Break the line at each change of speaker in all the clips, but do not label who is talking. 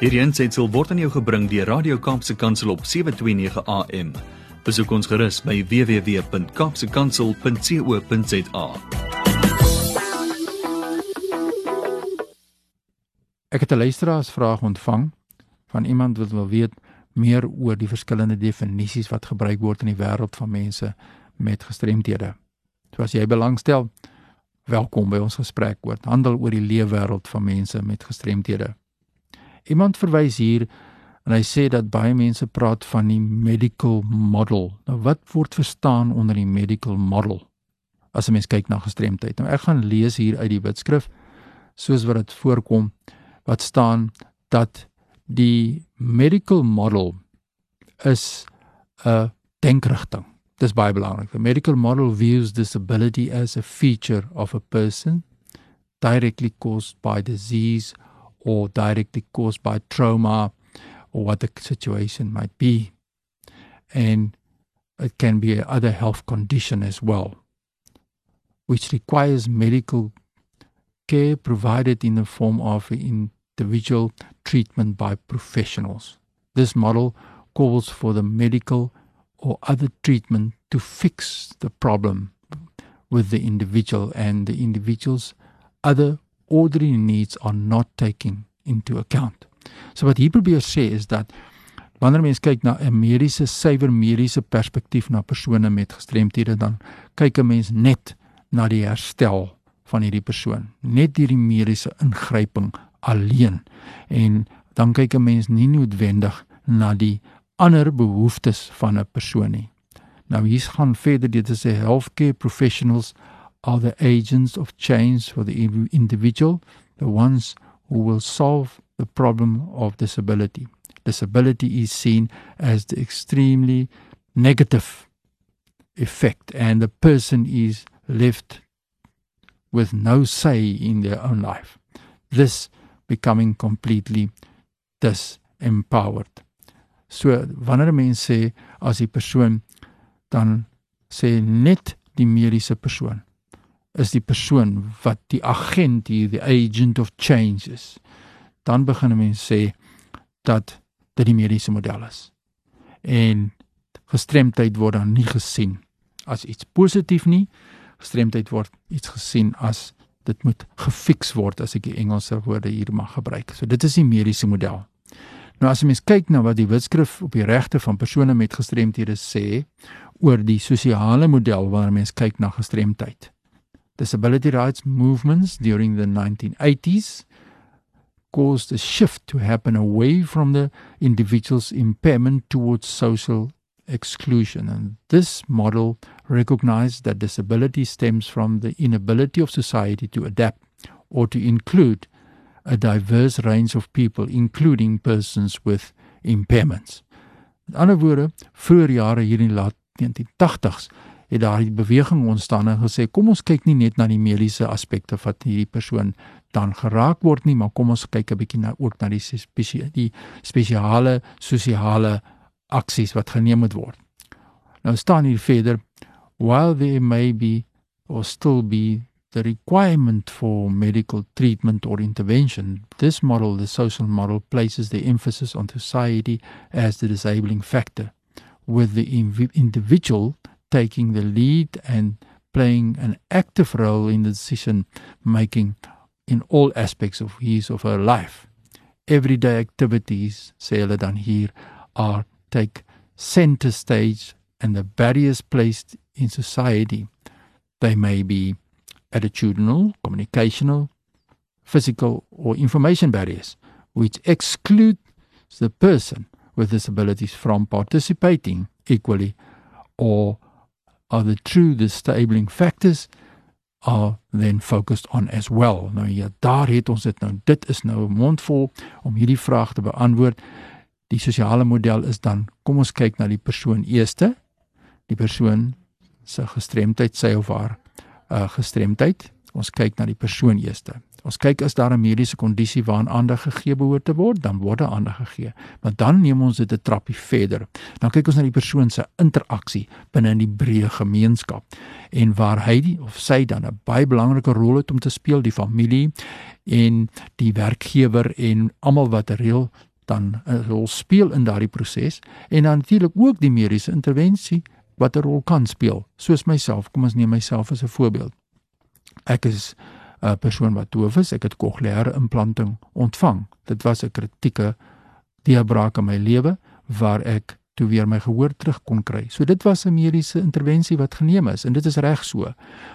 Hierdie aanseit word aan jou gebring deur Radio Kaapse Kansel op 7:29 AM. Besoek ons gerus by www.kapsekansel.co.za.
Ek het 'n luisteraarsvraag ontvang van iemand wat wil weet meer oor die verskillende definisies wat gebruik word in die wêreld van mense met gestremthede. So as jy belangstel, welkom by ons gesprek oor handel oor die leefwêreld van mense met gestremthede. Iemand verwys hier en hy sê dat baie mense praat van die medical model. Nou wat word verstaan onder die medical model? As 'n mens kyk na gestremdheid. Nou ek gaan lees hier uit die Witskrif soos wat dit voorkom wat staan dat die medical model is 'n denkrigting. Dis baie belangrik. The medical model views disability as a feature of a person directly caused by disease or directly caused by trauma or what the situation might be. And it can be other health condition as well, which requires medical care provided in the form of individual treatment by professionals. This model calls for the medical or other treatment to fix the problem with the individual and the individual's other ordinary needs are not taken into account. So wat hier probeer sê is dat wanneer mens kyk na 'n mediese suiwer mediese perspektief na persone met gestremthede dan kyk 'n mens net na die herstel van hierdie persoon, net deur die mediese ingryping alleen. En dan kyk 'n mens nie noodwendig na die ander behoeftes van 'n persoon nie. Nou hier gaan verder dit is 'n healthcare professionals are the agents of change for the individual, the ones who will solve the problem of disability. Disability is seen as the extremely negative effect, and the person is left with no say in their own life. This becoming completely disempowered. So wanneer mense sê as die persoon dan sê net die mediese persoon is die persoon wat die agent hier die agent of change is. Dan begin mense sê dat dit die mediese model is. En gestremdheid word dan nie gesien as iets positief nie. Gestremdheid word iets gesien as dit moet gefiks word as ek die Engelse woorde hier mag gebruik. So dit is die mediese model. Nou as jy mens kyk na wat die wetskrif op die regte van persone met gestremthede sê oor die sosiale model wanneer mens kyk na gestremdheid disability rights movements during the 1980s caused a shift to happen away from the individual's impairment towards social exclusion. And this model recognized that disability stems from the inability of society to adapt or to include a diverse range of people, including persons with impairments. In ander woorde, vroeër jare hier in die laat 1980s het daar 'n beweging ontstaan en gesê kom ons kyk nie net na die mediese aspekte wat hierdie persoon dan geraak word nie, maar kom ons kyk 'n bietjie na ook na die spesie die spesiale sosiale aksies wat geneem moet word. Nou staan hier verder while there may be or still be the requirement for medical treatment or intervention this model the social model places the emphasis on society as the disabling factor with the individual taking the lead and playing an active role in the decision making in all aspects of his of her life. Everyday activities, sê hulle dan hier, are take center stage and the barriers placed in society. They may be attitudinal, communicational, physical or information barriers which exclude the person with disabilities from participating equally or are the true disabling factors are then focused on as well. Nou ja, daar het ons dit nou. Dit is nou 'n mondvol om hierdie vraag te beantwoord. Die sosiale model is dan kom ons kyk na die persoon eerste. Die persoon se gestremdheid, sy of haar uh gestremdheid. Ons kyk na die persoon eerste. Ons kyk as daar 'n mediese kondisie waaraan aandag gegee behoort te word, dan word daar aandag gegee. Maar dan neem ons dit 'n trappie verder. Dan kyk ons na die persoon se interaksie binne in die breë gemeenskap en waar hy die, of sy dan 'n baie belangrike rol het om te speel, die familie en die werkgewer en almal wat reël dan 'n rol speel in daardie proses en dan natuurlik ook die mediese intervensie wat 'n rol kan speel. Soos myself, kom ons neem myself as 'n voorbeeld. Ek is 'n persoon wat doof is, ek het kokleaire implanting ontvang. Dit was 'n kritieke deurbraak in my lewe waar ek toe weer my gehoor terug kon kry. So dit was 'n mediese intervensie wat geneem is en dit is reg so.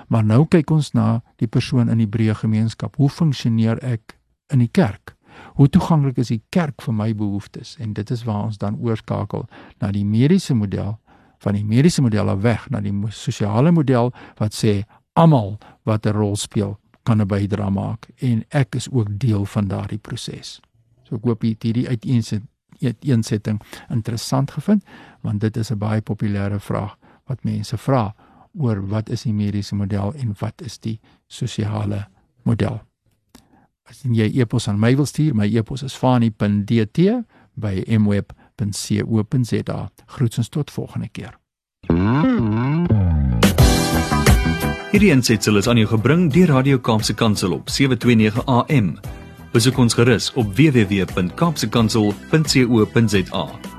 Maar nou kyk ons na die persoon in die breë gemeenskap. Hoe funksioneer ek in die kerk? Hoe toeganklik is die kerk vir my behoeftes? En dit is waar ons dan oorskakel na die mediese model van die mediese model af weg na die sosiale model wat sê almal wat 'n rol speel kan 'n bydrae maak en ek is ook deel van daardie proses. So ek hoop hierdie uiteensetting interessant gevind want dit is 'n baie populêre vraag wat mense vra oor wat is die mediese model en wat is die sosiale model. As jy e-pos aan my wil stuur, my e-pos is fani.dt by mweb.co.za. Groetens tot volgende keer.
Hierdie ensitsel is aan jou gebring deur Radio Kaapse Kansel op 729 AM. Besoek ons gerus op www.kaapsekansel.co.za.